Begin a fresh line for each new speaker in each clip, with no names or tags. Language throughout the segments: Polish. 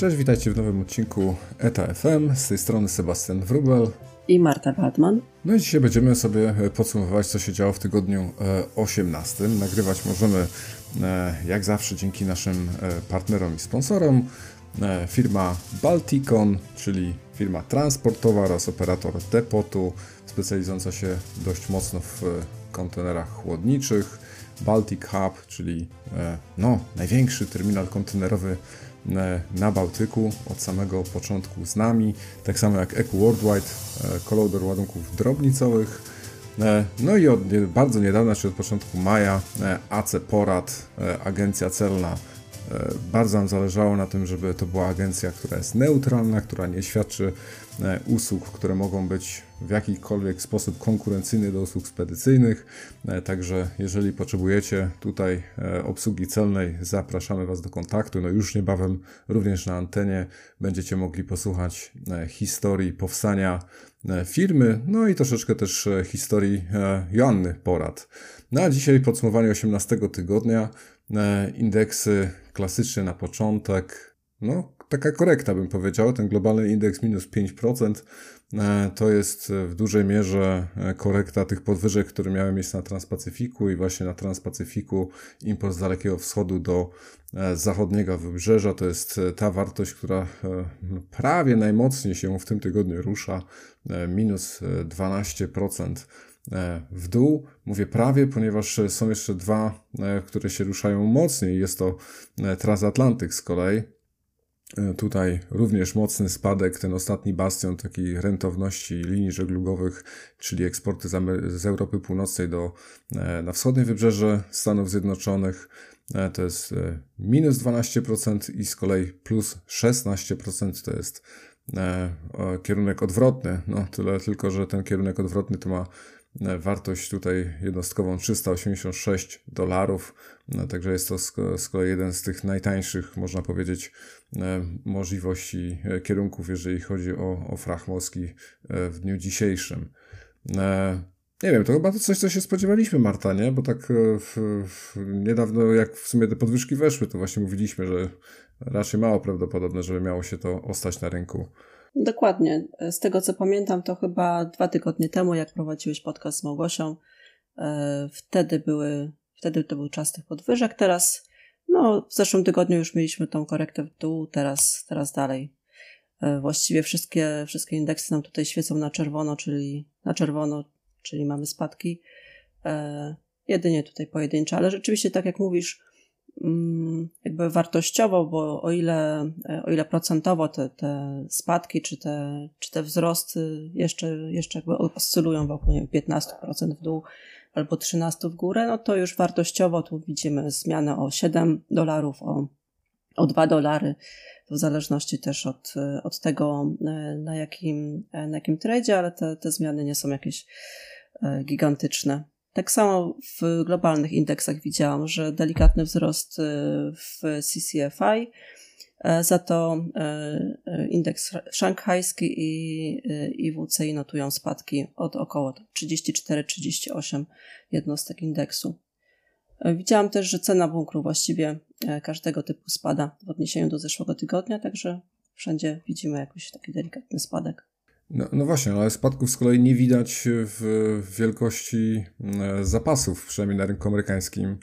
Cześć, witajcie w nowym odcinku ETA FM. Z tej strony Sebastian Wrubel
i Marta Badman.
No i dzisiaj będziemy sobie podsumowywać, co się działo w tygodniu 18. Nagrywać możemy, jak zawsze, dzięki naszym partnerom i sponsorom. Firma Balticon, czyli firma transportowa oraz operator depotu, specjalizująca się dość mocno w kontenerach chłodniczych. Baltic Hub, czyli no, największy terminal kontenerowy na Bałtyku od samego początku z nami, tak samo jak Eco Worldwide, kolauder ładunków drobnicowych. No i od bardzo niedawna, czyli od początku maja, AC Porad, agencja celna E, bardzo nam zależało na tym, żeby to była agencja, która jest neutralna, która nie świadczy e, usług, które mogą być w jakikolwiek sposób konkurencyjne do usług spedycyjnych. E, także jeżeli potrzebujecie tutaj obsługi celnej, zapraszamy Was do kontaktu. No już niebawem również na antenie będziecie mogli posłuchać historii powstania firmy, no i troszeczkę też historii Joanny Porad. No a dzisiaj podsumowanie 18 tygodnia, indeksy klasyczny na początek, no taka korekta bym powiedział, ten globalny indeks minus 5%, e, to jest w dużej mierze e, korekta tych podwyżek, które miały miejsce na Transpacyfiku i właśnie na Transpacyfiku import z Dalekiego Wschodu do e, zachodniego wybrzeża. To jest ta wartość, która no, prawie najmocniej się w tym tygodniu rusza, minus 12% E, w dół. Mówię prawie, ponieważ są jeszcze dwa, e, które się ruszają mocniej. Jest to e, transatlantyk z kolei. Tutaj również mocny spadek, ten ostatni bastion takiej rentowności linii żeglugowych, czyli eksporty z, z Europy Północnej do, na wschodnie wybrzeże Stanów Zjednoczonych. To jest minus 12% i z kolei plus 16% to jest kierunek odwrotny. No tyle tylko, że ten kierunek odwrotny to ma E, wartość tutaj jednostkową 386 dolarów, no, także jest to z kolei jeden z tych najtańszych, można powiedzieć, e, możliwości e, kierunków, jeżeli chodzi o, o frach morski w dniu dzisiejszym. Nie wiem, to chyba to coś, co się spodziewaliśmy, Marta, nie? Bo tak w, w, niedawno, jak w sumie te podwyżki weszły, to właśnie mówiliśmy, że raczej mało prawdopodobne, żeby miało się to ostać na rynku.
Dokładnie. Z tego co pamiętam, to chyba dwa tygodnie temu, jak prowadziłeś podcast z Małgosią, e, wtedy były, wtedy to był czas tych podwyżek. Teraz, no, w zeszłym tygodniu już mieliśmy tą korektę w dół, teraz, teraz dalej. E, właściwie wszystkie, wszystkie indeksy nam tutaj świecą na czerwono, czyli na czerwono, czyli mamy spadki. E, jedynie tutaj pojedyncze, ale rzeczywiście, tak jak mówisz, jakby wartościowo, bo o ile, e, o ile procentowo te, te spadki czy te, czy te wzrosty jeszcze, jeszcze jakby oscylują wokół nie wiem, 15% w dół albo 13% w górę, no to już wartościowo tu widzimy zmianę o 7 dolarów, o, o 2 dolary, w zależności też od, od tego, e, na jakim, e, na jakim tradzie, ale te, te zmiany nie są jakieś gigantyczne. Tak samo w globalnych indeksach widziałam, że delikatny wzrost y, w CCFI, e, za to e, e, indeks szanghajski i, i WCI notują spadki od około 34-38 jednostek indeksu. Widziałam też, że cena bunkru właściwie każdego typu spada w odniesieniu do zeszłego tygodnia, także wszędzie widzimy jakiś taki delikatny spadek.
No, no, właśnie, ale spadków z kolei nie widać w wielkości e, zapasów, przynajmniej na rynku amerykańskim.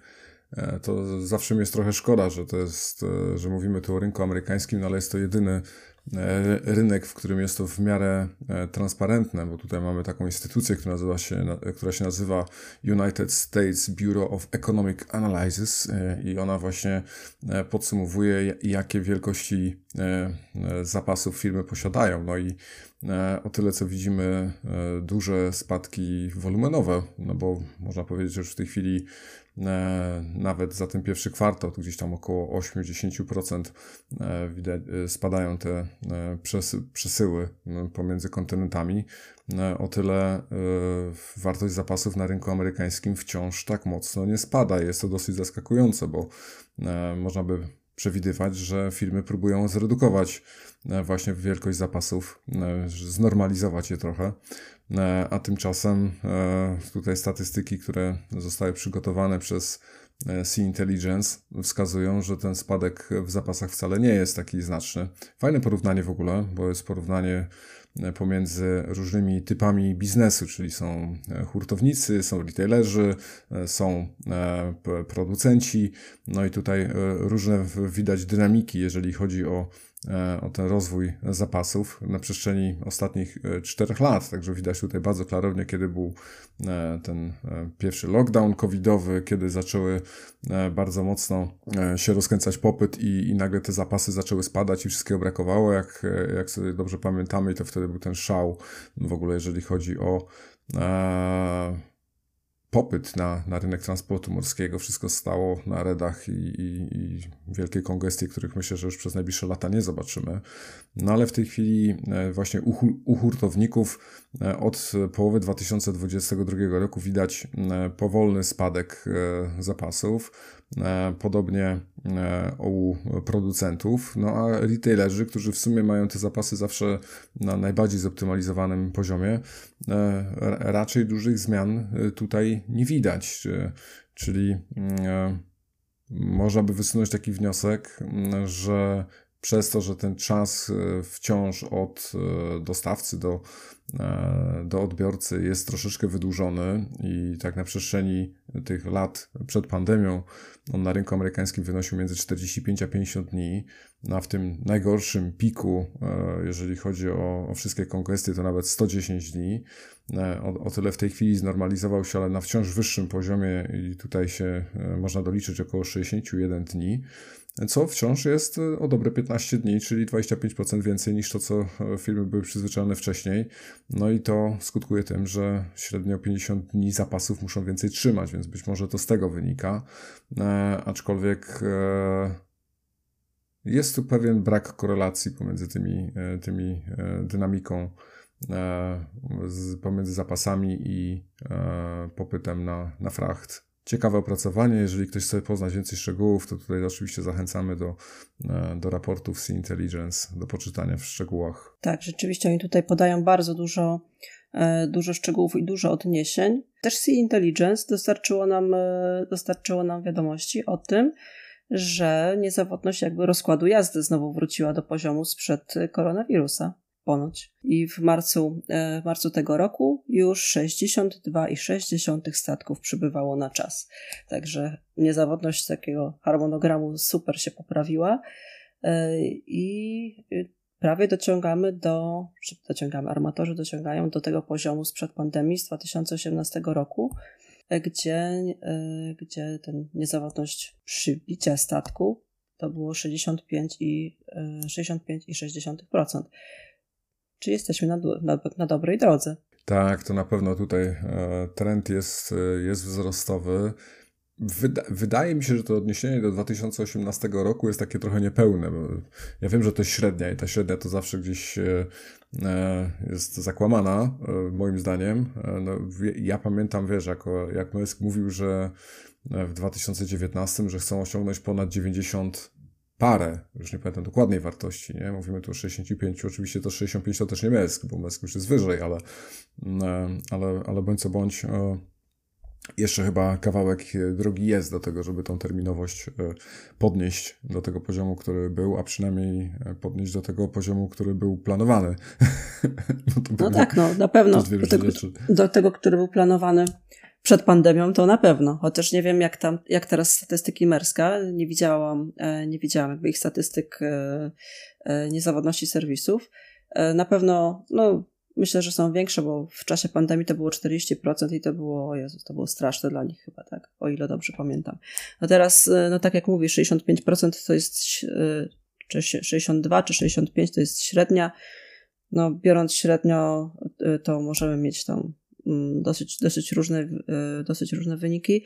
E, to zawsze mi jest trochę szkoda, że to jest, e, że mówimy tu o rynku amerykańskim, no ale jest to jedyny rynek, w którym jest to w miarę transparentne, bo tutaj mamy taką instytucję, która, nazywa się, która się nazywa United States Bureau of Economic Analysis i ona właśnie podsumowuje, jakie wielkości zapasów firmy posiadają. No i o tyle, co widzimy, duże spadki wolumenowe, no bo można powiedzieć, że już w tej chwili E, nawet za ten pierwszy kwartał, gdzieś tam około 8-10% e, widać, e, spadają te przesyły pomiędzy kontynentami. O tyle wartość zapasów na rynku amerykańskim wciąż tak mocno nie spada. Jest to dosyć zaskakujące, bo można by przewidywać, że firmy próbują zredukować właśnie wielkość zapasów, znormalizować je trochę. E, a tymczasem e, tutaj statystyki, które zostały przygotowane przez Sea Intelligence wskazują, że ten spadek w zapasach wcale nie jest taki znaczny. Fajne porównanie w ogóle, bo jest porównanie pomiędzy różnymi typami biznesu, czyli są e, hurtownicy, są retailerzy, e, są e, producenci, no i tutaj różne widać dynamiki, jeżeli chodzi o E, o ten rozwój zapasów na przestrzeni ostatnich e, czterech lat. Także widać tutaj bardzo klarownie, kiedy był e, ten pierwszy lockdown covidowy, kiedy zaczęły bardzo mocno się rozkręcać popyt i, i nagle te zapasy zaczęły spadać i wszystkiego brakowało. Jak, jak sobie dobrze pamiętamy, to wtedy był ten szał w ogóle, jeżeli chodzi o popyt na, na rynek transportu morskiego, wszystko stało na redach i, i, i wielkie kongestie, których myślę, że już przez najbliższe lata nie zobaczymy. No ale w tej chwili e, właśnie u, u hurtowników e, od połowy 2022 roku widać e, powolny spadek zapasów. Podobnie u producentów, no a retailerzy, którzy w sumie mają te zapasy zawsze na najbardziej zoptymalizowanym poziomie, raczej dużych zmian tutaj nie widać. Czyli można by wysunąć taki wniosek, że przez to, że ten czas e, wciąż od e, dostawcy do, e, do odbiorcy jest troszeczkę wydłużony i tak na przestrzeni tych lat przed pandemią on na rynku amerykańskim wynosił między 45 a 50 dni, a w tym najgorszym piku, jeżeli chodzi o, o wszystkie konkwestie, to nawet 110 dni. O, o, tyle w tej chwili znormalizował się, ale na wciąż wyższym poziomie i tutaj się można doliczyć około 61 dni co wciąż jest e, o dobre 15 dni, czyli 25% więcej niż to, co e, firmy były przyzwyczajone wcześniej. No i to skutkuje tym, że średnio 50 dni zapasów muszą więcej trzymać, więc być może to z tego wynika. E, aczkolwiek e, jest tu pewien brak korelacji pomiędzy tymi, e, tymi e, dynamiką pomiędzy zapasami i popytem na, na fracht ciekawe opracowanie. Jeżeli ktoś chce poznać więcej szczegółów, to tutaj oczywiście zachęcamy do, e, do raportów Sea Intelligence, do poczytania w szczegółach.
Tak, rzeczywiście oni tutaj podają bardzo dużo, e, dużo szczegółów i dużo odniesień. Też Sea Intelligence dostarczyło nam, e, dostarczyło nam wiadomości o tym, że niezawodność jakby rozkładu jazdy znowu wróciła do poziomu sprzed koronawirusa ponoć. I w marcu, e, w marcu tego roku już 62,6 statków przybywało na czas. Także niezawodność takiego harmonogramu super się poprawiła e, i prawie dociągamy do, czy dociągamy, armatorzy dociągają do tego poziomu sprzed pandemii z 2018 roku, e, gdzie, gdzie ten niezawodność przybicia statku to było 65 i 65,6%. Czy jesteśmy na, na, na dobrej drodze?
Tak, to na pewno tutaj e, trend jest, e, jest wzrostowy. Wyda wydaje mi się, że to odniesienie do 2018 roku jest takie trochę niepełne. ja wiem, że to jest średnia i ta średnia to zawsze gdzieś e, jest zakłamana, moim zdaniem. No, ja pamiętam, wiesz, jako, jak Noesk mówił, że w 2019, że chcą osiągnąć ponad 90 parę, już nie pamiętam dokładnej wartości, nie? Mówimy tu o 65, oczywiście to 65 to też nie Mesk, bo Mesk już jest wyżej, ale, mm, ale, ale bądź co bądź, e, jeszcze chyba kawałek drogi jest do tego, żeby tą terminowość e, podnieść do tego poziomu, który był, a przynajmniej e, podnieść do tego poziomu, który był planowany.
no tak, no na pewno do tego, do tego, który był planowany przed pandemią to na pewno, chociaż nie wiem jak tam, jak teraz statystyki Merska, nie widziałam, e, nie widziałam jakby ich statystyk e, e, niezawodności serwisów. Na pewno, no myślę, że są większe, bo w czasie pandemii to było 40% i to było, Jezus, to było straszne dla nich chyba, tak, o ile dobrze pamiętam. A teraz, no tak jak mówisz, 65% to jest, czy 62 czy 65 to jest średnia, no biorąc średnio, to możemy mieć tam dosyć, dosyć, różne, e, dosyć różne wyniki.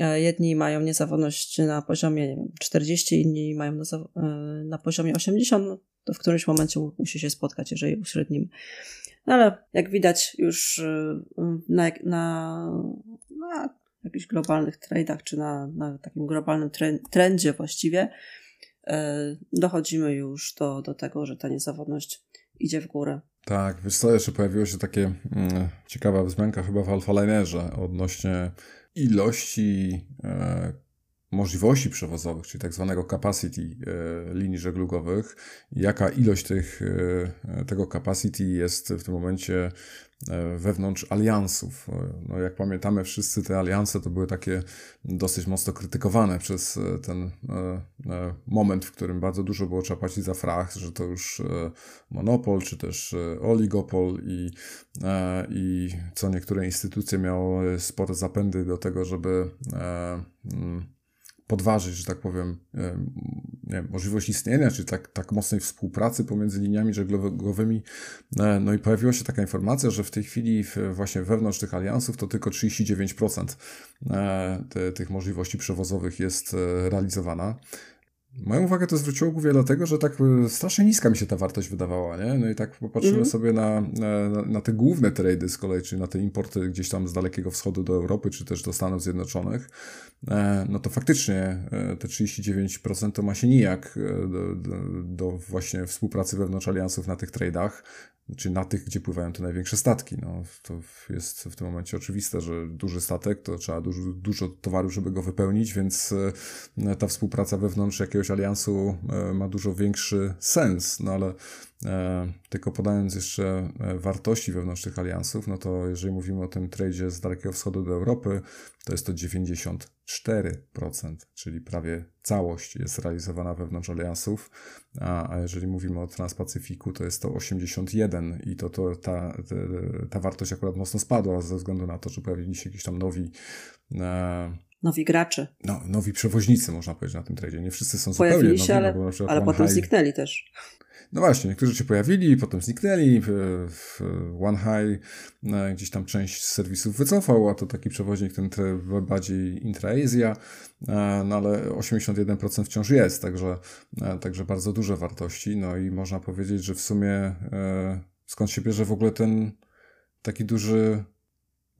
E, jedni mają niezawodność na poziomie nie wiem, 40, inni mają na, e, na poziomie 80, no, to w którymś momencie musi się spotkać, jeżeli uśrednim. No ale jak widać już na, na, na jakichś globalnych tradeach, czy na, na takim globalnym trendzie właściwie, dochodzimy już do, do tego, że ta niezawodność idzie w górę.
Tak, wiesz co, jeszcze pojawiło się takie mm, ciekawa wzmianka chyba w Alpha Linerze odnośnie ilości e, możliwości przewozowych, czyli tak zwanego capacity e, linii żeglugowych, jaka ilość tych, e, tego capacity jest w tym momencie E, wewnątrz aliansów. No jak pamiętamy, wszyscy te alianse to były takie dosyć mocno krytykowane przez ten moment, w którym bardzo dużo było trzeba płacić za frach, że to już monopol, czy też oligopol i, i co niektóre instytucje miały spore zapędy do tego, żeby mm, podważyć, że tak powiem, wiem, możliwość istnienia, czy tak, tak mocnej współpracy pomiędzy liniami żeglugowymi. E, no i pojawiła się taka informacja, że w tej chwili właśnie wewnątrz tych aliansów to tylko 39% e, te, tych możliwości przewozowych jest e, realizowana. Moją uwagę to zwróciło głównie dlatego, że tak strasznie niska mi się ta wartość wydawała, nie? No i tak popatrzymy mm. sobie na, na, na, te główne trady z kolei, czyli na te importy gdzieś tam z Dalekiego Wschodu do Europy, czy też do Stanów Zjednoczonych, no to faktycznie e, te 39% to ma się nijak do, do, do właśnie współpracy wewnątrz aliansów na tych tradach czy na tych, gdzie pływają te największe statki. No, to jest w tym momencie oczywiste, że duży statek to trzeba dużo, dużo towaru, żeby go wypełnić, więc e, ta współpraca wewnątrz jakiegoś aliansu e, ma dużo większy sens, no ale E, tylko podając jeszcze e, wartości wewnątrz tych aliansów, no to jeżeli mówimy o tym tradzie z Dalekiego Wschodu do Europy, to jest to 94%, czyli prawie całość jest realizowana wewnątrz aliansów, a, a jeżeli mówimy o Transpacyfiku, to jest to 81 i to, to ta, ta, ta wartość akurat mocno spadła ze względu na to, że pojawili się jakieś tam nowi
e, nowi gracze.
No, nowi przewoźnicy, można powiedzieć, na tym tradzie. Nie wszyscy są
Pojawili
zupełnie
się, nowi, ale, no, ale potem high... zniknęli też.
No właśnie, niektórzy się pojawili, potem zniknęli. W One High e, gdzieś tam część serwisów wycofał, a to taki przewoźnik ten bardziej intra-Asia, e, no ale 81% wciąż jest, także, e, także bardzo duże wartości. No i można powiedzieć, że w sumie skąd się bierze w ogóle ten taki duży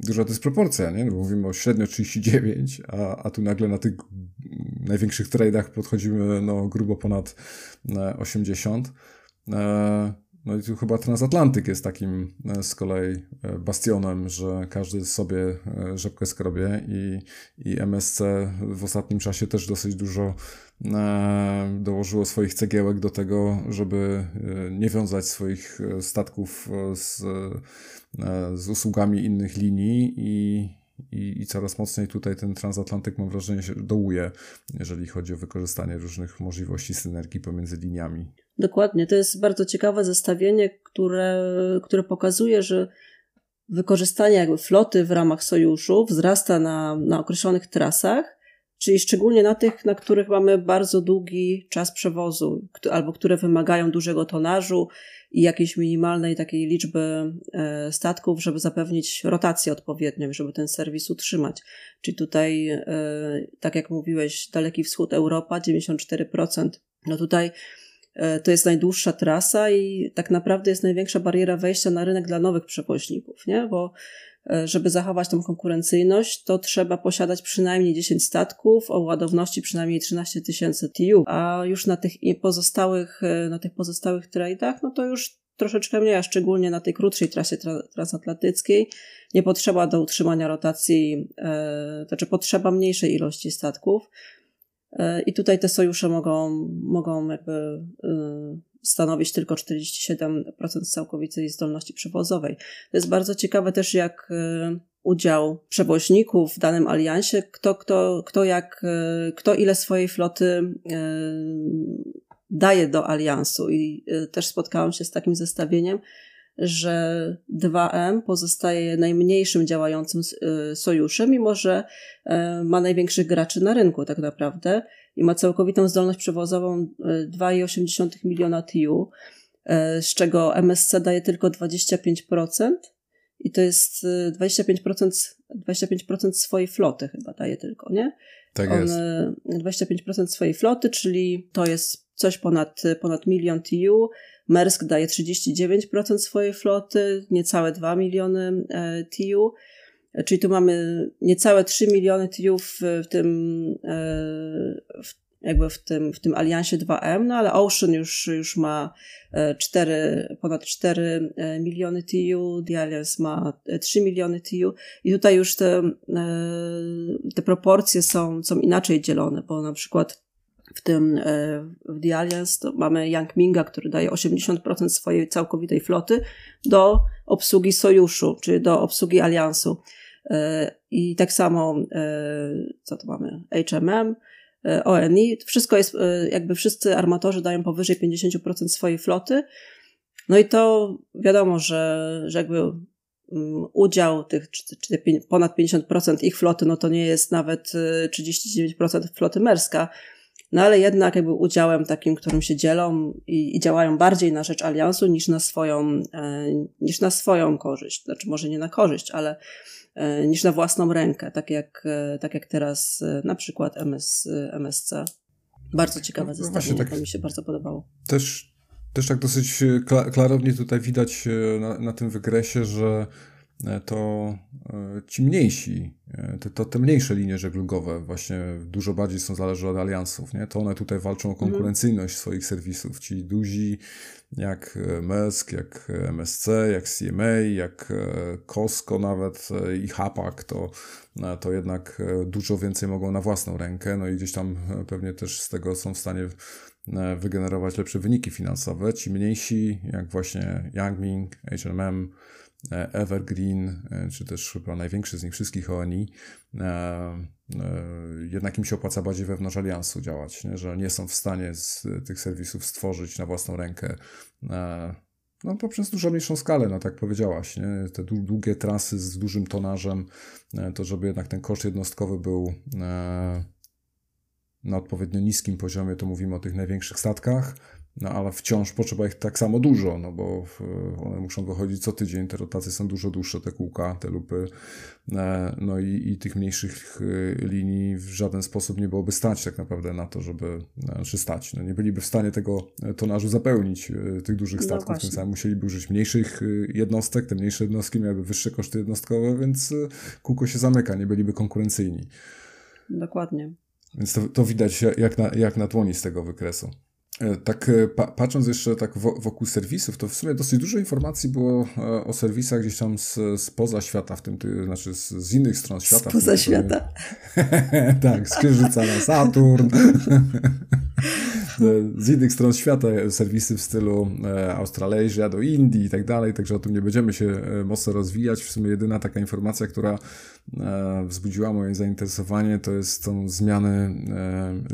duża dysproporcja, nie? No, mówimy o średnio 39, a, a tu nagle na tych największych tradeach podchodzimy no, grubo ponad 80. E, no i tu chyba transatlantyk jest takim e, z kolei e, bastionem, że każdy sobie rzepkę skrobie i, i MSC w ostatnim czasie też dosyć dużo dołożyło swoich cegiełek do tego, żeby nie wiązać swoich statków z, z usługami innych linii i, i, i coraz mocniej tutaj ten transatlantyk, mam wrażenie, się dołuje, jeżeli chodzi o wykorzystanie różnych możliwości synergii pomiędzy liniami.
Dokładnie. To jest bardzo ciekawe zestawienie, które, które pokazuje, że wykorzystanie jakby floty w ramach sojuszu wzrasta na, na określonych trasach, czyli szczególnie na tych, na których mamy bardzo długi czas przewozu, albo które wymagają dużego tonażu i jakiejś minimalnej takiej liczby e, statków, żeby zapewnić rotację odpowiednią, żeby ten serwis utrzymać. Czyli tutaj, e, tak jak mówiłeś, Daleki Wschód, Europa 94%. No tutaj to jest najdłuższa trasa i tak naprawdę jest największa bariera wejścia na rynek dla nowych przewoźników, nie? Bo E, żeby zachować tą konkurencyjność, to trzeba posiadać przynajmniej 10 statków o ładowności przynajmniej 13 tysięcy TU, a już na tych pozostałych, e, na tych pozostałych trade'ach, no to już troszeczkę mniej, a szczególnie na tej krótszej trasie tra transatlantyckiej nie potrzeba do utrzymania rotacji, e, znaczy potrzeba mniejszej ilości statków. E, I tutaj te sojusze mogą, mogą jakby e, stanowić tylko 47% całkowitej zdolności przewozowej. To jest bardzo ciekawe też, jak e, udział przewoźników w danym aliansie, kto, kto, kto, jak, e, kto ile swojej floty daje do aliansu. I też spotkałam się z takim zestawieniem, że 2M pozostaje najmniejszym działającym sojuszem, mimo że ma największych graczy na rynku tak naprawdę i ma całkowitą zdolność przewozową 2,8 e, miliona TU, z czego MSC daje tylko 25%. I to jest 25%, e, 25% swojej floty chyba daje tylko, nie?
Tak On, jest.
25% swojej floty, czyli to jest coś ponad, ponad milion TU. Maersk daje 39% swojej floty, niecałe 2 miliony TU. Czyli tu mamy niecałe 3 miliony TU w, tym, e, w, jakby w tym, w tym aliansie 2M, no ale Ocean już, już ma 4, ponad 4 miliony TU, The Alliance ma 3 miliony TU i tutaj już te, te proporcje są, są inaczej dzielone, bo na przykład w tym w The Alliance to mamy Yang Minga, który daje 80% swojej całkowitej floty do obsługi sojuszu, czyli do obsługi aliansu. E, I tak samo, e, co tu mamy? HMM, e, ONI, wszystko jest, jakby wszyscy armatorzy dają powyżej 50% swojej floty. No i to wiadomo, że, że jakby mm, udział tych, czy, czy ponad 50% ich floty, no to nie jest nawet 39% floty merska, no ale jednak jakby udziałem takim, którym się dzielą i, i, działają bardziej na rzecz aliansu niż na swoją, e, niż na swoją korzyść. Znaczy może nie na korzyść, ale e, niż na własną rękę, tak jak, e, tak jak teraz na przykład MS, MSC. Bardzo ciekawe no, zestawienie, tak, to mi się bardzo podobało.
Też, też tak dosyć klarownie tutaj widać na, na tym wykresie, że to e, ci mniejsi, e, to, to, te mniejsze linie żeglugowe właśnie dużo bardziej są zależne od aliansów, nie? To one tutaj walczą o mhm. konkurencyjność swoich serwisów. Ci duzi jak Maersk, jak MSC, jak CMA, jak Costco nawet i Hapak, to, to jednak dużo więcej mogą na własną rękę, no i gdzieś tam pewnie też z tego są w stanie wygenerować lepsze wyniki finansowe. Ci mniejsi, jak właśnie Yangming, H&M, E, Evergreen, e, czy też chyba największy z nich wszystkich ONI, e, jednak im się opłaca bardziej wewnątrz aliansu działać, nie? że nie są w stanie z tych serwisów stworzyć na własną rękę no poprzez dużo mniejszą skalę, no tak powiedziałaś, nie? te długie trasy z dużym tonażem, to żeby jednak ten koszt jednostkowy był na odpowiednio niskim poziomie, to mówimy o tych największych statkach, no ale wciąż potrzeba ich tak samo dużo, no bo one muszą wychodzić co tydzień, te rotacje są dużo dłuższe, te kółka, te lupy, e, no i, i tych mniejszych e, linii w żaden sposób nie byłoby stać tak naprawdę na to, żeby, e, czy stać, no nie byliby w stanie tego tonażu zapełnić, tych dużych no statków, no tym samym musieliby użyć mniejszych jednostek, te mniejsze jednostki miałyby wyższe koszty jednostkowe, więc kółko się zamyka, nie byliby konkurencyjni.
Dokładnie.
Więc to, to widać jak na, jak na dłoni z tego wykresu. E, tak e, pa patrząc jeszcze tak wokół serwisów, to w sumie dosyć dużo informacji było e, o serwisach gdzieś tam z, spoza świata, w tym, ty, znaczy z, z innych stron świata.
Spoza świata.
tak, z Księżyca na Saturn. z innych stron świata serwisy w stylu Australasia do Indii i tak dalej, także o tym nie będziemy się mocno rozwijać. W sumie jedyna taka informacja, która wzbudziła moje zainteresowanie, to jest tą zmianę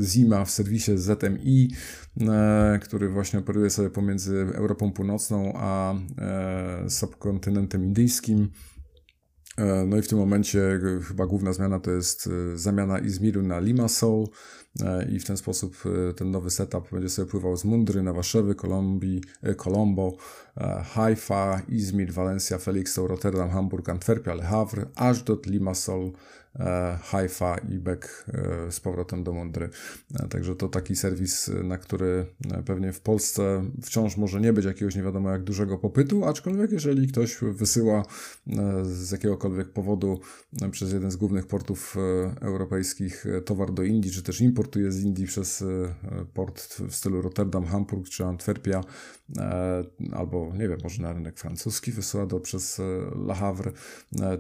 Zima w serwisie ZMI, E, który właśnie operuje sobie pomiędzy Europą Północną a e, subkontynentem indyjskim. E, no i w tym momencie chyba główna zmiana to jest zamiana Izmiru na Limassol i w ten sposób ten nowy setup będzie sobie pływał z Mundry na Warszawy, Kolumbii, Colombo, Haifa, Izmir, Valencia, Felixstowe, Rotterdam, Hamburg, Antwerpia, Le Havre, aż do Limassol, E, Haifa i back e, z powrotem do Mądry. E, także to taki serwis, na który pewnie w Polsce wciąż może nie być jakiegoś nie wiadomo jak dużego popytu, aczkolwiek jeżeli ktoś wysyła z jakiegokolwiek powodu przez jeden z głównych portów europejskich towar do Indii, czy też importuje z Indii przez port w stylu Rotterdam, Hamburg czy Antwerpia, albo nie wiem, może na rynek francuski wysyła do przez Le Havre,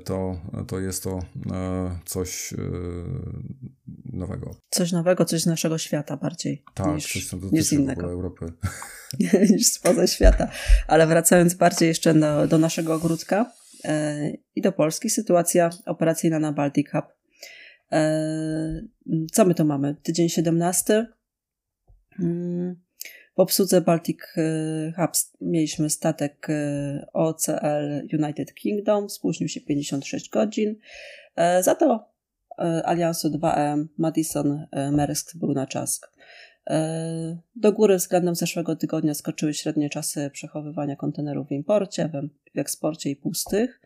to, to jest to coś e, nowego.
Coś nowego, coś z naszego świata bardziej.
Tak,
niż,
coś co dotyczy niż ogóle Europy.
niż spoza świata. Ale wracając bardziej jeszcze do, do naszego ogródka e, i do Polski, sytuacja operacyjna na Baltic Hub. E, co my tu mamy? Tydzień 17. W obsłudze Baltic e, Hub mieliśmy statek e, OCL United Kingdom, spóźnił się 56 godzin. E, za to Aliansu 2M Madison Maersk był na czas. Do góry względem zeszłego tygodnia skoczyły średnie czasy przechowywania kontenerów w imporcie, w eksporcie i pustych.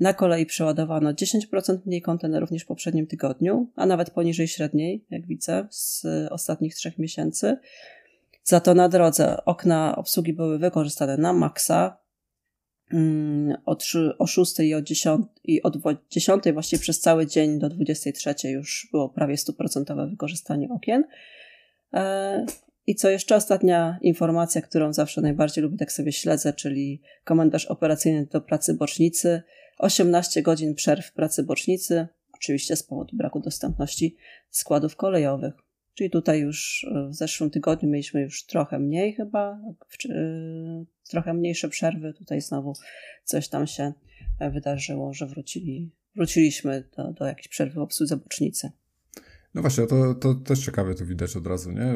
Na kolei przeładowano 10% mniej kontenerów niż w poprzednim tygodniu, a nawet poniżej średniej, jak widzę, z ostatnich trzech miesięcy. Za to na drodze okna obsługi były wykorzystane na maksa. Mm, o, 3, o 6 i o 10, i od 10 właściwie przez cały dzień do 23 już było prawie 100% wykorzystanie okien. I co jeszcze ostatnia informacja, którą zawsze najbardziej lubię, tak sobie śledzę, czyli komentarz operacyjny do pracy bocznicy. 18 godzin przerw pracy bocznicy, oczywiście z powodu braku dostępności składów kolejowych. Czyli tutaj już w zeszłym tygodniu mieliśmy już trochę mniej chyba, trochę mniejsze przerwy. Tutaj znowu coś tam się wydarzyło, że wrócili, wróciliśmy do, do jakiejś przerwy w obsłudze bocznicy.
No właśnie, to, to też ciekawe to widać od razu, nie?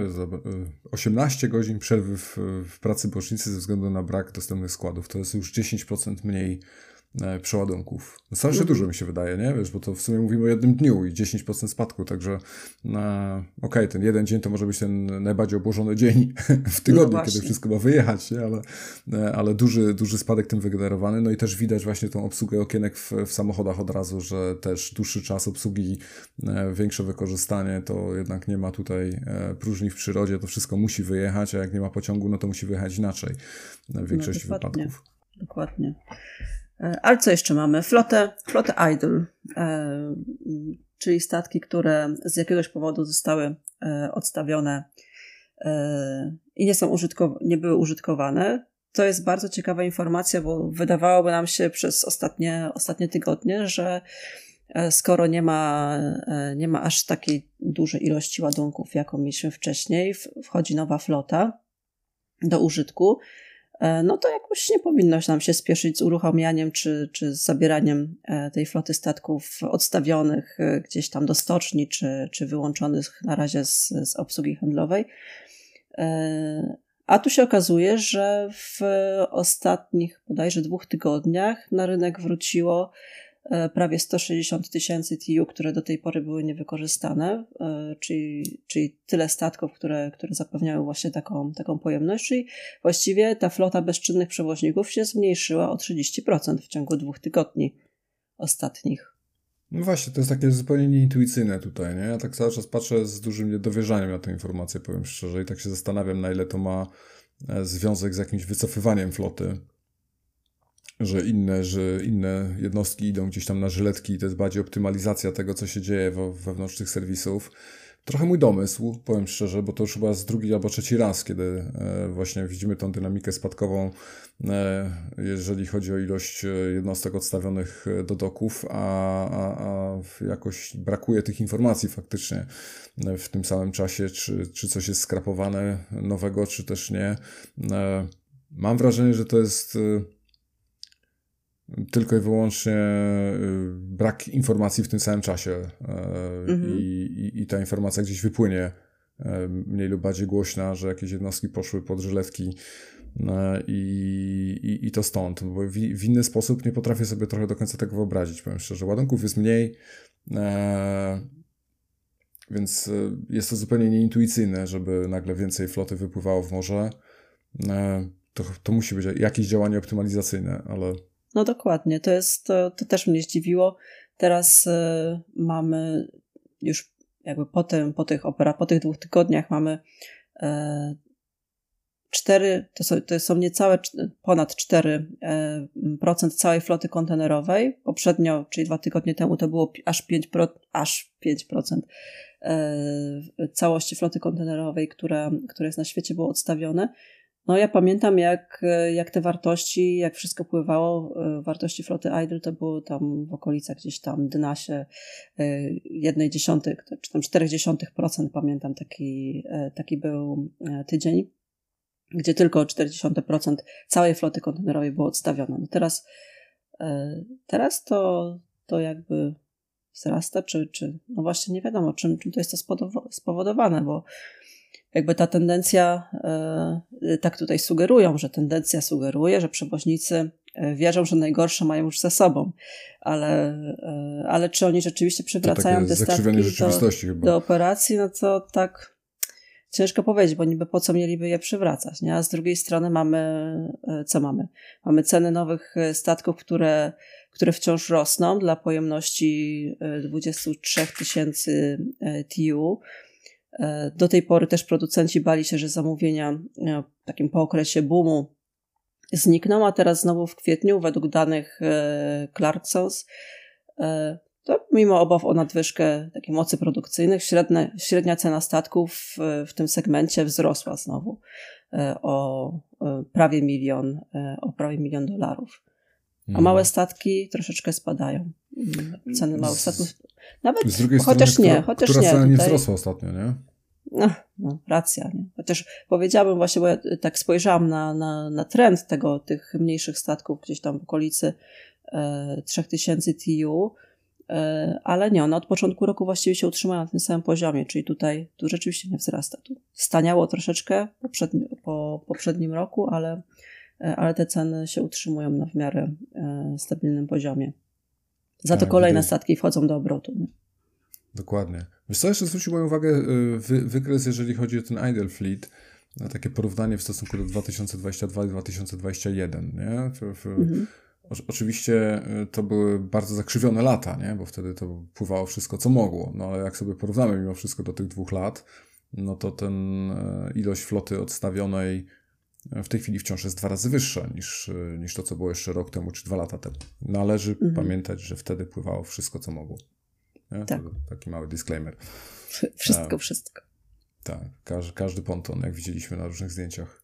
18 y, godzin przerwy w, w pracy bocznicy ze względu na brak dostępnych składów. To jest już 10% mniej E, przeładunków. No strasznie mhm. dużo mi się wydaje, nie? Wiesz, bo to w sumie mówimy o jednym dniu i 10% spadku, także e, okej, okay, ten jeden dzień to może być ten najbardziej obłożony dzień w tygodniu, no kiedy wszystko ma wyjechać, nie? Ale, e, ale duży, duży spadek tym wygenerowany, no i też widać właśnie tą obsługę okienek w, w samochodach od razu, że też dłuższy czas obsługi, większe wykorzystanie, to jednak nie ma tutaj próżni w przyrodzie, to wszystko musi wyjechać, a jak nie ma pociągu, no to musi wyjechać inaczej w większości no, wypadków.
Dokładnie. E, ale co jeszcze mamy? Flotę, flotę Idle, e, czyli statki, które z jakiegoś powodu zostały e, odstawione i nie, są użytkow- nie były użytkowane. To jest bardzo ciekawa informacja, bo wydawałoby nam się przez ostatnie, ostatnie tygodnie, że skoro nie ma, nie ma aż takiej dużej ilości ładunków, jaką mieliśmy wcześniej, wchodzi nowa flota do użytku, no to jakoś nie powinno nam się spieszyć z uruchamianiem czy, czy z zabieraniem e, tej floty statków odstawionych e, gdzieś tam do stoczni, czy, czy wyłączonych na razie z, z obsługi handlowej. A tu się okazuje, że w ostatnich bodajże dwóch tygodniach na rynek wróciło E, prawie 160 tysięcy TU, które do tej pory były niewykorzystane, e, czyli, czyli tyle statków, które, które zapewniały właśnie taką, taką pojemność, czyli właściwie ta flota bezczynnych przewoźników się zmniejszyła o 30% w ciągu dwóch tygodni ostatnich.
No właśnie, to jest takie zupełnie nieintuicyjne tutaj, nie? Ja tak cały czas patrzę z dużym niedowierzaniem na tę informację, powiem szczerze, i tak się zastanawiam, na ile to ma e, związek z jakimś wycofywaniem floty że inne, że inne jednostki idą gdzieś tam na żyletki i to jest bardziej optymalizacja tego, co się dzieje wewnątrz tych serwisów. Trochę mój domysł, powiem szczerze, bo to już chyba z drugi albo trzeci raz, kiedy e, właśnie widzimy tą dynamikę spadkową, e, jeżeli chodzi o ilość e, jednostek odstawionych do doków, a, a, a jakoś brakuje tych informacji faktycznie w tym samym czasie, czy, czy coś jest skrapowane nowego, czy też nie. Mam wrażenie, że to jest tylko i wyłącznie y, brak informacji w tym samym czasie e, mhm. I, i, i, ta informacja gdzieś wypłynie e, mniej lub bardziej głośna, że jakieś jednostki poszły pod żyletki e, i, i, i to stąd. Bo w, w, inny sposób nie potrafię sobie trochę do końca tego wyobrazić, powiem szczerze. Ładunków jest mniej, więc jest to zupełnie nieintuicyjne, żeby nagle więcej floty wypływało w morze. To, to musi być jakieś działanie optymalizacyjne, ale
no dokładnie, to jest, to, to też mnie zdziwiło. Teraz y, mamy już jakby po, tym, po tych opera, po tych dwóch tygodniach mamy y, cztery, to są, to są niecałe ponad 4% e, całej floty kontenerowej. Poprzednio, czyli dwa tygodnie temu, to było aż 5%, aż 5% całości floty kontenerowej, która, która jest na świecie, było odstawione. No ja pamiętam, jak, jak te wartości, jak wszystko pływało, e, wartości floty Idle to było tam w okolicach gdzieś tam dna się e, jednej dziesiątych, czy tam czterech dziesiątych procent, pamiętam taki, e, taki był tydzień, gdzie tylko 40% całej floty kontenerowej było odstawione. No teraz, teraz to, to jakby wzrasta, czy, czy no właśnie nie wiadomo, czym, czym to jest to spowodowane, bo jakby ta tendencja, e, tak tutaj sugerują, że tendencja sugeruje, że przewoźnicy e, wierzą, że najgorsze mają już za sobą, ale, e, ale czy oni rzeczywiście przywracają te statki do, do operacji, no to tak ciężko powiedzieć, bo niby po co mieliby je przywracać, nie? A z drugiej strony mamy, co mamy? Mamy ceny nowych statków, które, które wciąż rosną dla pojemności 23 tysięcy TU, do tej pory też producenci bali się, że zamówienia e, takim po okresie boomu znikną, a teraz znowu w kwietniu, według danych e, Clarksons, to mimo obaw o nadwyżkę takiej mocy produkcyjnych, średnia, średnia cena statków w, w tym segmencie wzrosła znowu o prawie milion, o prawie milion dolarów. A mhm. małe statki troszeczkę spadają. Ceny małych statków.
Nawet, z drugiej chociaż strony, nie, która, chociaż która nie. Cena nie wzrosła ostatnio, nie?
No, no, racja. Nie? Chociaż powiedziałabym właśnie, bo ja tak spojrzałam na, na, na trend tego, tych mniejszych statków gdzieś tam w okolicy e, 3000 TU, e, ale nie, one od początku roku właściwie się utrzymają na tym samym poziomie, czyli tutaj tu rzeczywiście nie wzrasta. Tu staniało troszeczkę poprzedni, po poprzednim roku, ale, ale te ceny się utrzymują na w miarę e, stabilnym poziomie. Za to tak, kolejne statki wchodzą do obrotu. Nie?
Dokładnie. Wiesz co, jeszcze zwrócił moją uwagę y, wy, wykres, jeżeli chodzi o ten Idle Fleet, na takie porównanie w stosunku do 2022 i 2021, nie? W, mhm. o, oczywiście to były bardzo zakrzywione lata, nie? Bo wtedy to pływało wszystko, co mogło. No ale jak sobie porównamy mimo wszystko do tych dwóch lat, no to ten ilość floty odstawionej w tej chwili wciąż jest dwa razy wyższa niż, niż to, co było jeszcze rok temu czy dwa lata temu. Należy mhm. pamiętać, że wtedy pływało wszystko, co mogło. Nie? Tak. taki mały disclaimer.
Wszystko, wszystko.
Tak, każdy, każdy ponton, jak widzieliśmy na różnych zdjęciach.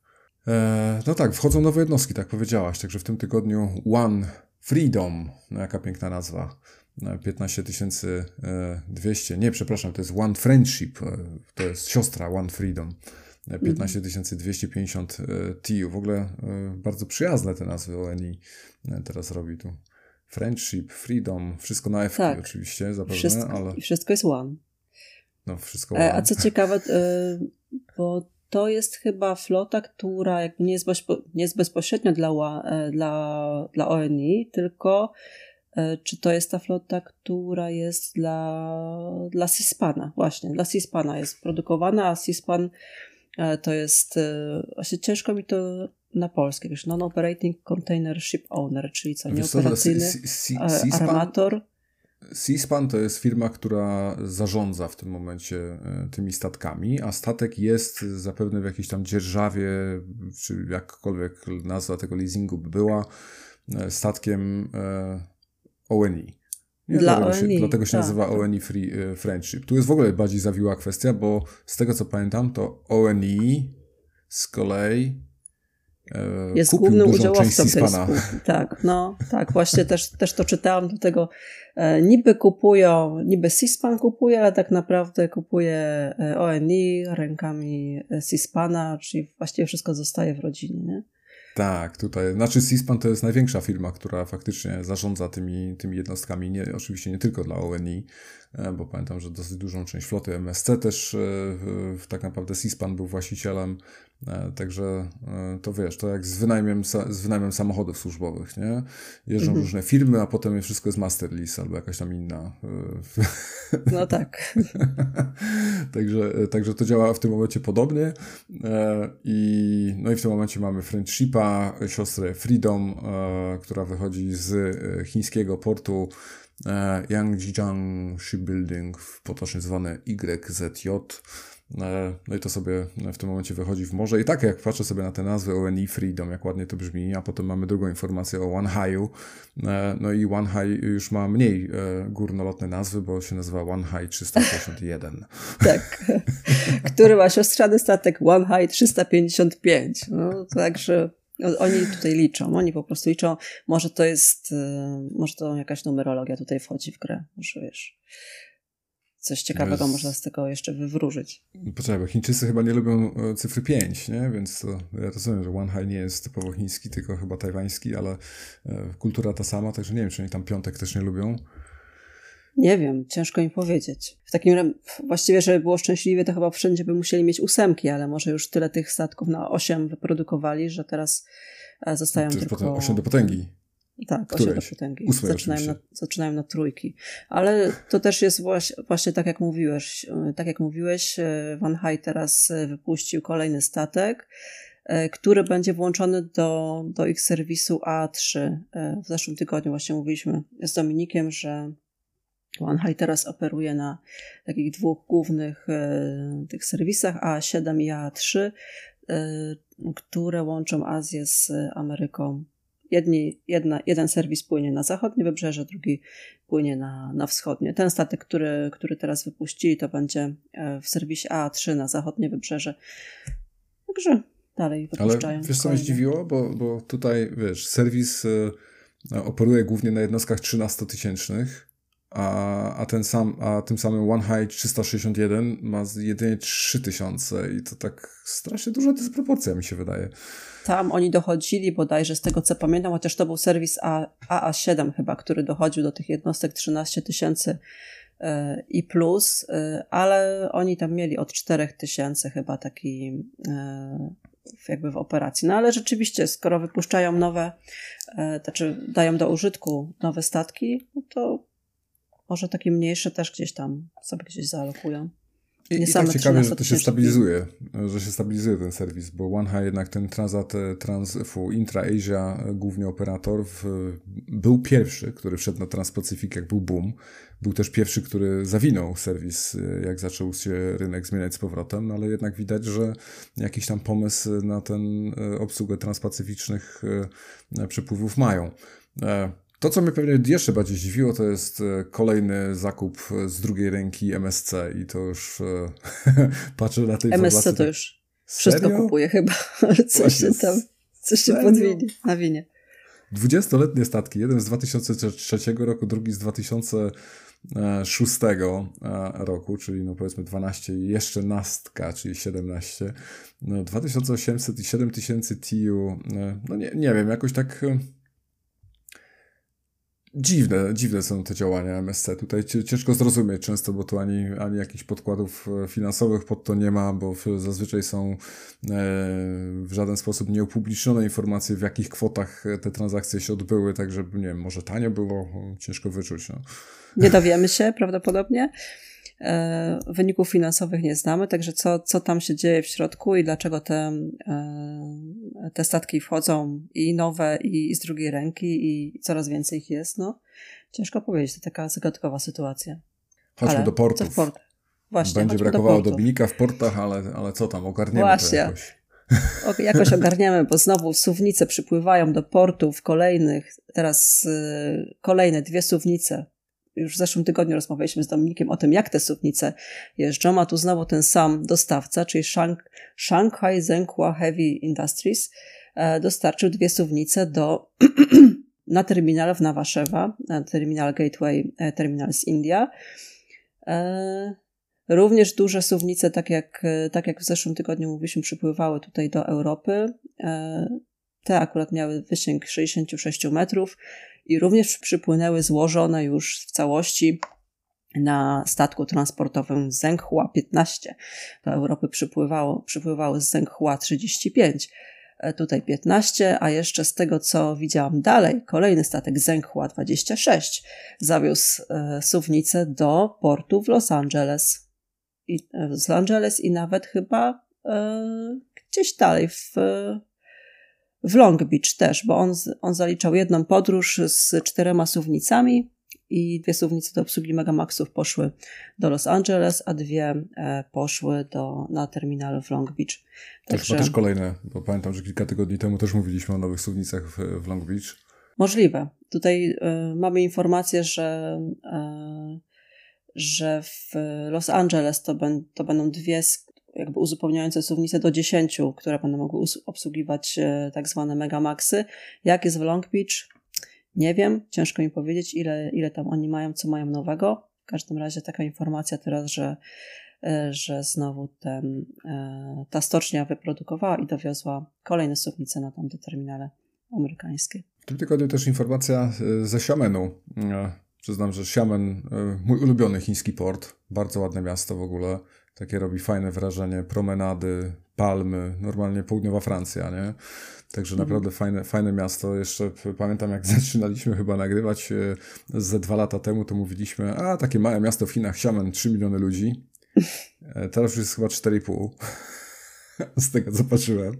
E, no tak, wchodzą nowe jednostki, tak powiedziałaś, także w tym tygodniu One Freedom, no jaka piękna nazwa, 15 200, nie, przepraszam, to jest One Friendship, e, to jest siostra One Freedom, 15 250 TU, w ogóle e, bardzo przyjazne te nazwy ONI teraz robi tu. Friendship, Freedom, wszystko na F tak. oczywiście zapewne,
wszystko,
ale...
I wszystko jest one.
No, wszystko one.
A co ciekawe, e, bo to jest chyba flota, która jakby nie jest, bezpo, nie jest bezpośrednio dla, e, dla, dla ONI, tylko e, czy to jest ta flota, która jest dla, dla Cispana, właśnie, dla Cispana jest produkowana, a Cispan to jest, właśnie ciężko mi to na polskie, wiesz, non-operating container ship owner, czyli co, nieoperacyjny armator.
Seaspan to jest firma, która zarządza w tym momencie e, tymi statkami, a statek jest zapewne w jakiejś tam dzierżawie, czy jakkolwiek nazwa tego leasingu by była, e, statkiem e, ONI. Nie? Dla dlatego, ONI, się, dlatego się tak. nazywa ONI Free, Friendship. Tu jest w ogóle bardziej zawiła kwestia, bo z tego co pamiętam, to ONI z kolei
E, jest głównym udziałowcą tej spółki. Tak, no tak, właśnie też, też to czytałam do tego. E, niby kupują, niby Sispan kupuje, ale tak naprawdę kupuje e, ONI rękami Sispana, czyli właściwie wszystko zostaje w rodzinie. Nie?
Tak, tutaj, znaczy Sispan to jest największa firma, która faktycznie zarządza tymi, tymi jednostkami, nie, oczywiście nie tylko dla ONI, bo pamiętam, że dosyć dużą część floty MSC też e, tak naprawdę Sispan był właścicielem, e, także to wiesz, to jak z wynajmem, z samochodów służbowych, nie? Jeżdżą mhm. różne firmy, a potem wszystko jest master lease albo jakaś tam inna.
No tak.
także, także to działa w tym momencie podobnie i no i w tym momencie mamy friendshipa, siostrę Freedom, która wychodzi z chińskiego portu E, Yangjiang Shipbuilding, potocznie zwane YZJ. E, no i to sobie w tym momencie wychodzi w morze. I tak jak patrzę sobie na te nazwy ONI Freedom, jak ładnie to brzmi, a potem mamy drugą informację o High'u. E, no i High już ma mniej górnolotne nazwy, bo się nazywa High 351.
tak. Który ma siostrzany statek High 355. No, także oni tutaj liczą, oni po prostu liczą. Może to jest, y, może to jakaś numerologia tutaj wchodzi w grę, może wiesz. Coś ciekawego jest... można z tego jeszcze wywróżyć.
Poczekaj, bo Chińczycy chyba nie lubią e, cyfry 5, nie? Więc to, ja rozumiem, że Wanhai nie jest typowo chiński, tylko chyba tajwański, ale e, kultura ta sama, także nie wiem, czy oni tam piątek też nie lubią.
Nie wiem, ciężko im powiedzieć. W takim właściwie, żeby było szczęśliwie, to chyba wszędzie by musieli mieć ósemki, ale może już tyle tych statków na osiem wyprodukowali, że teraz e, zostają tylko...
Potem osiem do potęgi.
Tak, Któreś? osiem do potęgi. zaczynają na, zaczynają na trójki. Ale to też jest właśnie, właśnie tak jak mówiłeś. E, tak jak mówiłeś, e, Van High teraz wypuścił kolejny statek, który będzie włączony do, do ich serwisu A3. W zeszłym tygodniu właśnie mówiliśmy z Dominikiem, że OneHigh teraz operuje na takich dwóch głównych e, tych serwisach A7 i A3, e, które łączą Azję z Ameryką jedni, jedna, jeden serwis płynie na zachodnie wybrzeże, drugi płynie na, na wschodnie. Ten statek, który, który teraz wypuścili, to będzie w serwisie A3 na zachodnie wybrzeże. Także dalej wypuszczają.
Ale wiesz, co mnie zdziwiło? Bo, bo tutaj, wiesz, serwis operuje głównie na jednostkach 13-tysięcznych, a, a, ten sam, a tym samym One High 361 ma jedynie 3000 i to tak strasznie duża dysproporcja mi się wydaje.
Tam oni dochodzili bodajże z tego co pamiętam, chociaż to był serwis A, AA7 chyba, który dochodził do tych jednostek 13 tysięcy e, i plus, e, ale oni tam mieli od 4000 chyba taki e, jakby w operacji. No ale rzeczywiście, skoro wypuszczają nowe, znaczy dają do użytku nowe statki, no to może takie mniejsze też gdzieś tam sobie gdzieś zaalokują.
I, i tak ciekawie, że to się stabilizuje, że się stabilizuje ten serwis, bo OneHigh jednak ten Transat, trans, fu, Intra-Asia, głównie operator, w, był pierwszy, który wszedł na Transpacyfik, jak był boom. Był też pierwszy, który zawinął serwis, jak zaczął się rynek zmieniać z powrotem, no ale jednak widać, że jakiś tam pomysł na ten e, obsługę transpacyficznych e, przepływów mają. E, to, co mnie pewnie jeszcze bardziej zdziwiło, to jest e, kolejny zakup z drugiej ręki MSC i to już e, patrzę na tej
MSC to już wszystko Serio? kupuje chyba, coś się tam, coś się podwinie na winie.
20-letnie statki, jeden z 2003 roku, drugi z 2006 e, roku, czyli no powiedzmy 12 i jeszcze nastka, czyli 17. No 2800 i 7000 TU, no nie, nie wiem, jakoś tak Dziwne, dziwne są te działania MSC. Tutaj ciężko zrozumieć często, bo tu ani, ani jakichś podkładów e, finansowych pod to nie ma, bo zazwyczaj są e, w żaden sposób nieupublicznione informacje, w jakich kwotach te transakcje się odbyły, tak żeby, nie wiem, może tanio było, ciężko wyczuć. No.
Nie dowiemy się prawdopodobnie. E, wyników finansowych nie znamy, także co, co tam się dzieje w środku i dlaczego te, e, te statki wchodzą i nowe, i z drugiej ręki, i coraz więcej ich jest, no ciężko powiedzieć, to taka zagadkowa sytuacja.
Chodźmy ale do portów. Co w port? Właśnie, Będzie brakowało do Dominika w portach, ale, ale co tam, ogarniemy Właśnie. to jakoś.
O, jakoś ogarniamy, bo znowu suwnice przypływają do portów kolejnych, teraz y, kolejne dwie suwnice już w zeszłym tygodniu rozmawialiśmy z Dominikiem o tym, jak te suwnice jeżdżą, a tu znowu ten sam dostawca, czyli Shank, Shanghai Zhenhua Heavy Industries, e, dostarczył dwie suwnice do, na terminal w Nawaszewa, terminal Gateway e, Terminal z India. E, również duże suwnice, tak jak, tak jak w zeszłym tygodniu mówiliśmy, przypływały tutaj do Europy. Te akurat miały wysięg 66 metrów i również przypłynęły złożone już w całości na statku transportowym Zenghua 15. Do Europy przypływało, przypływały z Zenghua 35. Tutaj 15, a jeszcze z tego co widziałam dalej, kolejny statek Zenghua 26 zawiózł e, suwnicę do portu w Los Angeles. I, e, Los Angeles i nawet chyba e, gdzieś dalej w, w Long Beach też, bo on, on zaliczał jedną podróż z czterema suwnicami i dwie suwnice do obsługi Megamaxów poszły do Los Angeles, a dwie e, poszły do, na terminal w Long Beach.
Także... To też kolejne, bo pamiętam, że kilka tygodni temu też mówiliśmy o nowych suwnicach w, w Long Beach.
Możliwe. Tutaj y, mamy informację, że, y, że w Los Angeles to, ben, to będą dwie jakby uzupełniające suwnice do 10, które będą mogły obsługiwać e, tak zwane megamaxy. Jak jest w Long Beach? Nie wiem, ciężko mi powiedzieć, ile, ile tam oni mają, co mają nowego. W każdym razie taka informacja teraz, że, e, że znowu ten, e, ta stocznia wyprodukowała i dowiozła kolejne suwnice na tamte terminale amerykańskie.
W tym tygodniu też informacja ze Xiamenu. Przyznam, że Xiamen, mój ulubiony chiński port, bardzo ładne miasto w ogóle. Takie robi fajne wrażenie, promenady, palmy, normalnie południowa Francja, nie? Także mhm. naprawdę fajne, fajne miasto. Jeszcze pamiętam, jak zaczynaliśmy chyba nagrywać e, ze dwa lata temu, to mówiliśmy, a takie małe miasto w Chinach, Xiamen, 3 miliony ludzi. E, teraz już jest chyba 4,5 z tego co patrzyłem.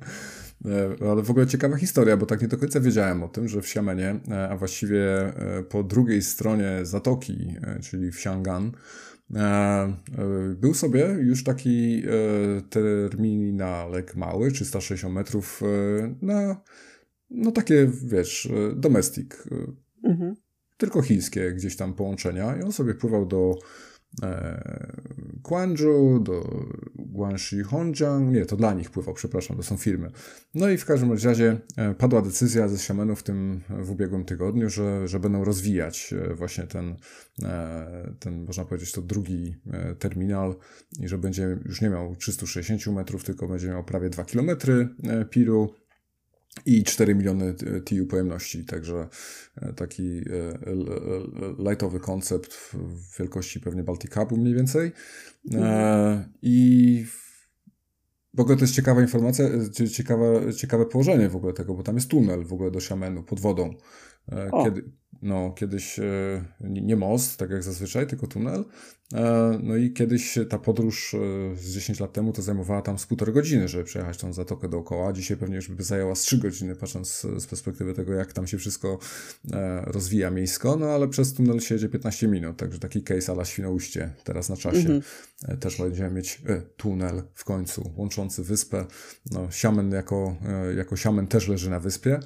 E, ale w ogóle ciekawa historia, bo tak nie do końca wiedziałem o tym, że w Xiamenie, a właściwie po drugiej stronie zatoki, czyli w Xiangan, E, e, był sobie już taki e, terminalek mały, 360 metrów na no takie, wiesz, domestic, mhm. tylko chińskie gdzieś tam połączenia i on sobie pływał do e, Guangzhou, do Guangxi Hongjiang, nie, to dla nich pływał, przepraszam, to są firmy. No i w każdym razie e, padła decyzja ze Xiamenu w tym, w ubiegłym tygodniu, że, że będą rozwijać e, właśnie ten, e, ten, można powiedzieć, to drugi terminal i że będzie już nie miał 360 metrów, tylko będzie miał prawie 2 km piru i 4 miliony TU pojemności, także taki lightowy koncept w wielkości pewnie Baltic Hubu mniej więcej. E, I w ogóle to jest ciekawa informacja, e, ciekawe, ciekawe położenie w ogóle tego, bo tam jest tunel w ogóle do Siamenu pod wodą. E, kiedy, no, kiedyś e, nie most, tak jak zazwyczaj, tylko tunel. E, no i kiedyś ta podróż z 10 lat temu to zajmowała tam z półtorej godziny, żeby przejechać tą zatokę dookoła. Dzisiaj pewnie już by zajęła z 3 godziny, patrząc z perspektywy tego, jak tam się wszystko rozwija miejsko, no ale przez tunel się jedzie 15 minut, także taki case ala Świnoujście teraz na czasie. Mhm. Też będziemy mieć tunel w końcu łączący wyspę. No, Siamen jako, jako Siamen też leży na wyspie.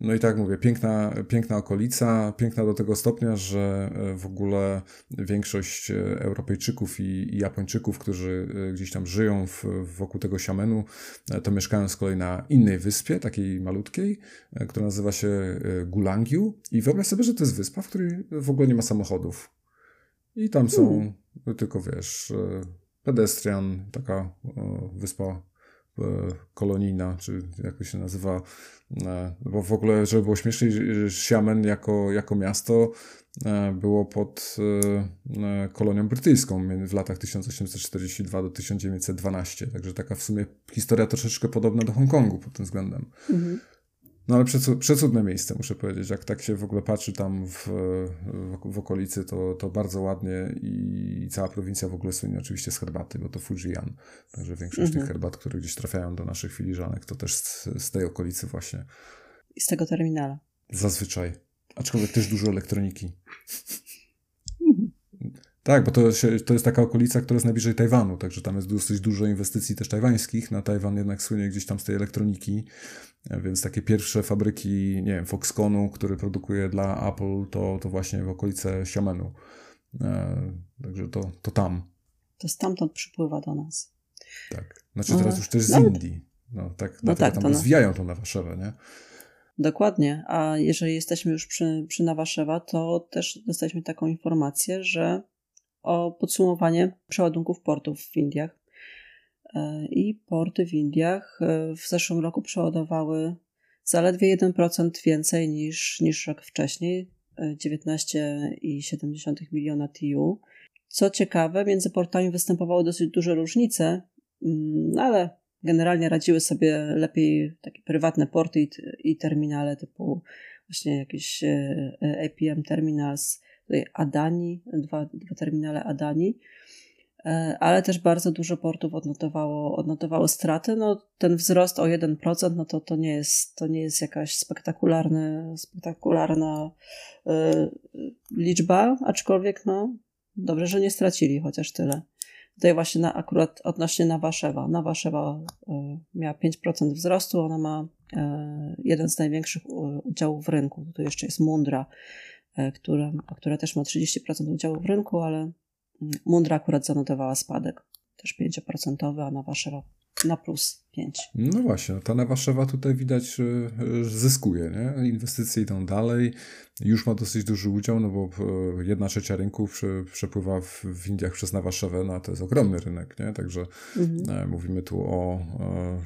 No i tak mówię, piękna, piękna okolica, piękna do tego stopnia, że e, w ogóle większość e, Europejczyków i, i Japończyków, którzy e, gdzieś tam żyją w, wokół tego Siamenu, to mieszkają z kolei na innej wyspie, takiej malutkiej, która nazywa się Gulangiu. I wyobraź sobie, że to jest wyspa, w której w ogóle nie ma samochodów. I tam są hmm. tylko, wiesz, pedestrian, taka wyspa kolonijna, czy jak to się nazywa, e, bo w ogóle, żeby było śmieszniej, Xiamen jako, jako miasto e, było pod e, kolonią brytyjską w latach 1842 do 1912, także taka w sumie historia troszeczkę podobna do Hongkongu pod tym względem. Mhm. No ale przecudne miejsce, muszę powiedzieć. Jak tak się w ogóle patrzy tam w, w, w, okolicy, to, to bardzo ładnie i cała prowincja w ogóle słynie oczywiście z herbaty, bo to Fujian. Także większość mhm. tych herbat, które gdzieś trafiają do naszych filiżanek, to też z, z tej okolicy właśnie.
I z tego terminala.
Zazwyczaj. Aczkolwiek też dużo elektroniki. Mhm. Tak, bo to, się, to jest taka okolica, która jest najbliżej Tajwanu, także tam jest dosyć dużo inwestycji też tajwańskich. Na Tajwan jednak słynie gdzieś tam z tej elektroniki, więc takie pierwsze fabryki, nie wiem, Foxconu, który produkuje dla Apple, to, to właśnie w okolice Xiamenu. E, także to, to tam.
To stamtąd przypływa do nas.
Tak. Znaczy teraz już też z Nawet... Indii. No tak, no tak tam to rozwijają to na Warszawę, nie?
Dokładnie. A jeżeli jesteśmy już przy, przy Nawaszewa, to też dostaliśmy taką informację, że o podsumowanie przeładunków portów w Indiach. E, I porty w Indiach e, w zeszłym roku przeładowały zaledwie 1% więcej niż, niż rok wcześniej 19,7 e, miliona TU. Co ciekawe, między portami występowały dosyć duże różnice, mm, ale generalnie radziły sobie lepiej takie prywatne porty i, i terminale typu właśnie jakieś APM Terminals, tutaj Adani, dwa, dwa terminale Adani, ale też bardzo dużo portów odnotowało, odnotowało straty. No, ten wzrost o 1% no to, to, nie jest, to nie jest jakaś spektakularny, spektakularna y, liczba, aczkolwiek no, dobrze, że nie stracili chociaż tyle. Tutaj właśnie na, akurat odnośnie Nawaszewa. Nawaszewa y, miała 5% wzrostu, ona ma y, jeden z największych udziałów w rynku. Tu jeszcze jest Mundra E, która, która też ma 30% udziału w rynku, ale Mundra akurat zanotowała spadek, też 5%, a Nawaszewa na plus 5.
No właśnie, no ta Nawaszewa tutaj widać zyskuje, nie? Inwestycje idą dalej, już ma dosyć duży udział, no bo e, jedna trzecia rynku przepływa w, Indiach przez Nawaszewę, no to jest ogromny rynek, nie? Także mhm. E, mówimy tu o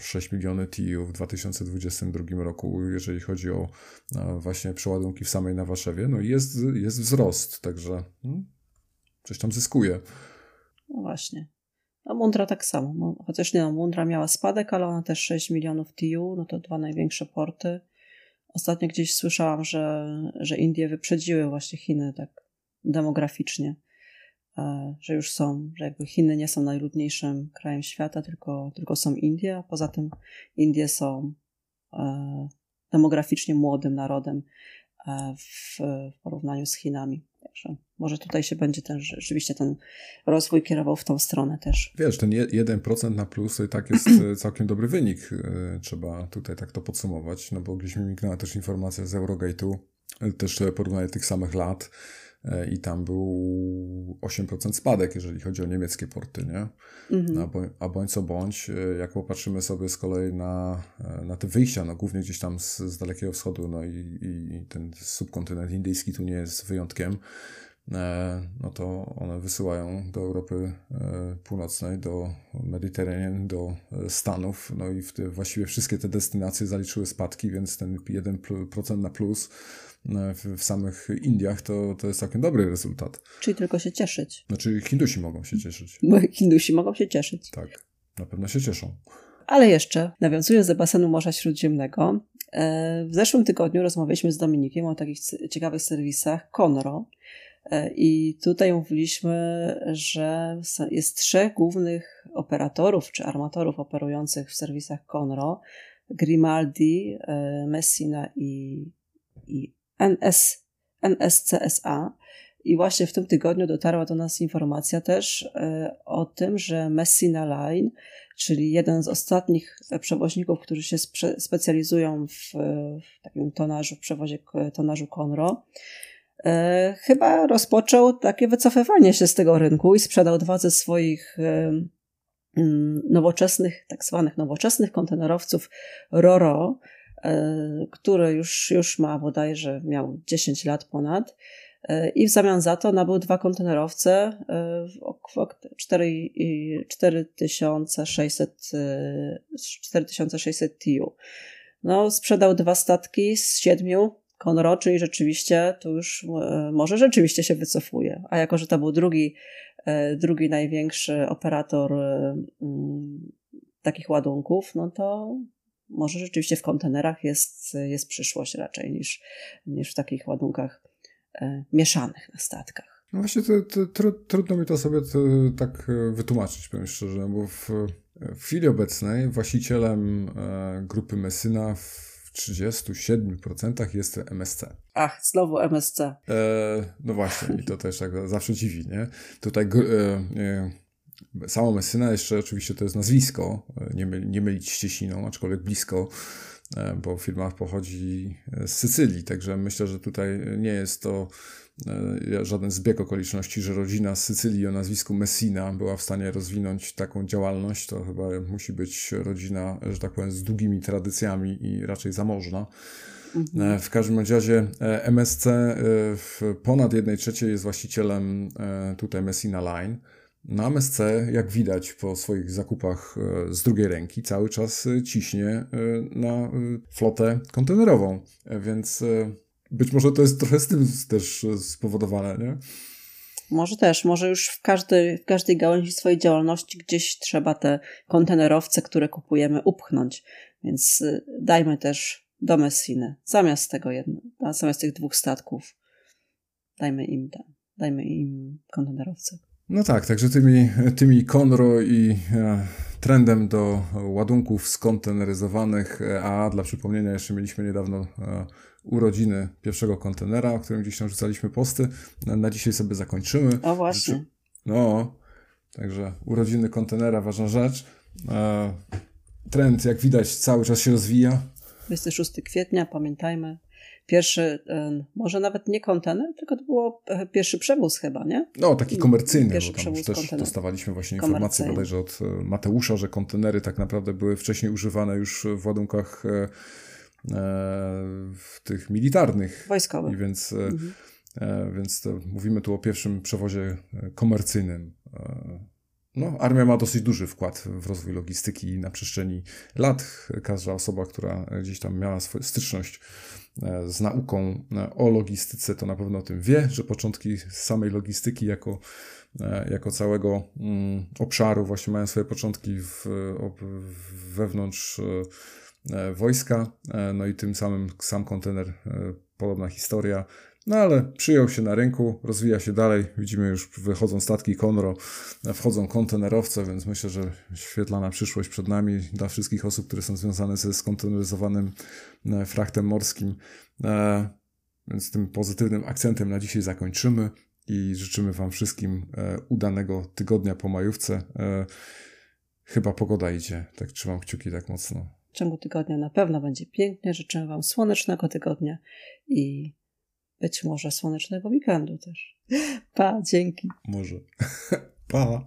6 miliony TIU w 2022 roku, jeżeli chodzi o właśnie przeładunki w samej Nawaszewie, no i jest, jest wzrost, także hmm, coś tam zyskuje.
No właśnie. No Mundra tak samo, no, chociaż nie no, Mundra miała spadek, ale ona też 6 milionów TU, no to dwa największe porty. Ostatnio gdzieś słyszałam, że, że Indie wyprzedziły właśnie Chiny tak demograficznie, e, że już są, że jakby Chiny nie są najludniejszym krajem świata, tylko, tylko są Indie, a poza tym Indie są e, demograficznie młodym narodem e, w, w porównaniu z Chinami. Także może tutaj się będzie ten rzeczywiście ten rozwój kierował w tą stronę też.
Wiesz, ten 1% na plus to i tak jest całkiem dobry wynik. Trzeba tutaj tak to podsumować, no bo gdzieś mi mignęła też informacja z Eurogate'u, też porównanie tych samych lat i tam był 8% spadek, jeżeli chodzi o niemieckie porty, nie? Mhm. No, a bądź co bądź, e, jak popatrzymy sobie z kolei na, e, na te wyjścia, no głównie gdzieś tam z, z Dalekiego Wschodu, no i, i ten subkontynent indyjski tu nie jest wyjątkiem, e, no to one wysyłają do Europy Północnej, do Mediterranean, do Stanów, no i w te, właściwie wszystkie te destynacje zaliczyły spadki, więc ten 1% na plus w, samych Indiach, to, to jest całkiem dobry rezultat.
Czyli tylko się cieszyć.
Znaczy Hindusi mogą się cieszyć.
Bo Hindusi mogą się cieszyć.
Tak, na pewno się cieszą.
Ale jeszcze, nawiązując do basenu Morza Śródziemnego, e, w zeszłym tygodniu rozmawialiśmy z Dominikiem o takich ciekawych serwisach Conro. E, I tutaj mówiliśmy, że jest trzech głównych operatorów czy armatorów operujących w serwisach Conro: Grimaldi, e, Messina i, i NS, NSCSA. I właśnie w tym tygodniu dotarła do nas informacja też e, o tym, że Messina Line, czyli jeden z ostatnich przewoźników, którzy się spe specjalizują w, w, takim tonażu, w przewozie tonażu Conro, e, chyba rozpoczął takie wycofywanie się z tego rynku i sprzedał dwa ze swoich e, mm, nowoczesnych, tak zwanych nowoczesnych kontenerowców RORO, E, który już, już ma bodajże miał 10 lat ponad. E, I w zamian za to nabył dwa kontenerowce e, w 4600, 4600 TU. No, sprzedał dwa statki z siedmiu Conro, czyli rzeczywiście to już może rzeczywiście się wycofuje. A jako, że to był drugi, drugi największy operator takich ładunków, no to może rzeczywiście w kontenerach jest, jest przyszłość raczej niż, niż w takich ładunkach e, mieszanych na statkach.
No właśnie, to, to, to, trudno mi to sobie tak e, wytłumaczyć, powiem szczerze, bo w, w chwili obecnej właścicielem e, grupy Messyna w 37% jest MSC.
Ach, znowu MSC. E,
no właśnie, i to też tak zawsze dziwi, nie? Tutaj e, Samo Messyna jeszcze oczywiście to jest nazwisko, nie, myli, nie mylić z Cieśniną, aczkolwiek blisko, e, bo firma pochodzi z Sycylii, także myślę, że tutaj nie jest to e, żaden zbieg okoliczności, że rodzina z Sycylii o nazwisku Messina była w stanie rozwinąć taką działalność, to chyba musi być rodzina, że tak powiem, z długimi tradycjami i raczej zamożna. Mhm. E, w każdym razie MSC w ponad 1 trzeciej jest właścicielem tutaj Messina Line. Na MSC, jak widać po swoich zakupach e, z drugiej ręki, cały czas e, ciśnie e, na flotę kontenerową, więc być może to jest trochę z tym też spowodowane, nie?
Może też, może już w każdej, w każdej gałęzi swojej działalności gdzieś trzeba te kontenerowce, które kupujemy, upchnąć. Więc dajmy też do Messiny, zamiast tego jedno, zamiast tych dwóch statków, dajmy im, dajmy im kontenerowce.
No tak, także tymi, tymi Conro i e, trendem do ładunków skonteneryzowanych, e, a dla przypomnienia jeszcze mieliśmy niedawno e, urodziny pierwszego kontenera, o którym gdzieś tam rzucaliśmy posty. Na, dzisiaj sobie zakończymy.
O właśnie.
No, także urodziny kontenera, ważna rzecz. E, trend, jak widać, cały czas się rozwija.
26 kwietnia, pamiętajmy, pierwszy, może nawet nie kontener, tylko to było e, pierwszy przewóz chyba, nie?
No, taki komercyjny, pierwszy bo tam też kontener. dostawaliśmy właśnie informację bodajże od e, Mateusza, że kontenery tak naprawdę były wcześniej używane już w ładunkach e, w tych militarnych.
Wojskowych.
I więc, mhm. więc mówimy tu o pierwszym przewozie komercyjnym. No, armia ma dosyć duży wkład w rozwój logistyki na przestrzeni lat. Każda osoba, która gdzieś tam miała swoją styczność z nauką e, o logistyce, to na pewno o tym wie, że początki samej logistyki jako, e, jako całego mm, obszaru właśnie mają swoje początki w, wewnątrz wojska, no i tym samym sam kontener, podobna historia, no ale przyjął się na rynku, rozwija się dalej. Widzimy już wychodzą statki Conro, wchodzą kontenerowce, więc myślę, że świetlana przyszłość przed nami dla wszystkich osób, które są związane ze skonteneryzowanym e, frachtem morskim. E, Więc tym pozytywnym akcentem na dzisiaj zakończymy i życzymy Wam wszystkim udanego tygodnia po majówce. Chyba pogoda idzie, tak trzymam kciuki tak mocno.
W ciągu tygodnia na pewno będzie pięknie. Życzę Wam słonecznego tygodnia i być może słonecznego weekendu też. Pa, dzięki.
Może. pa.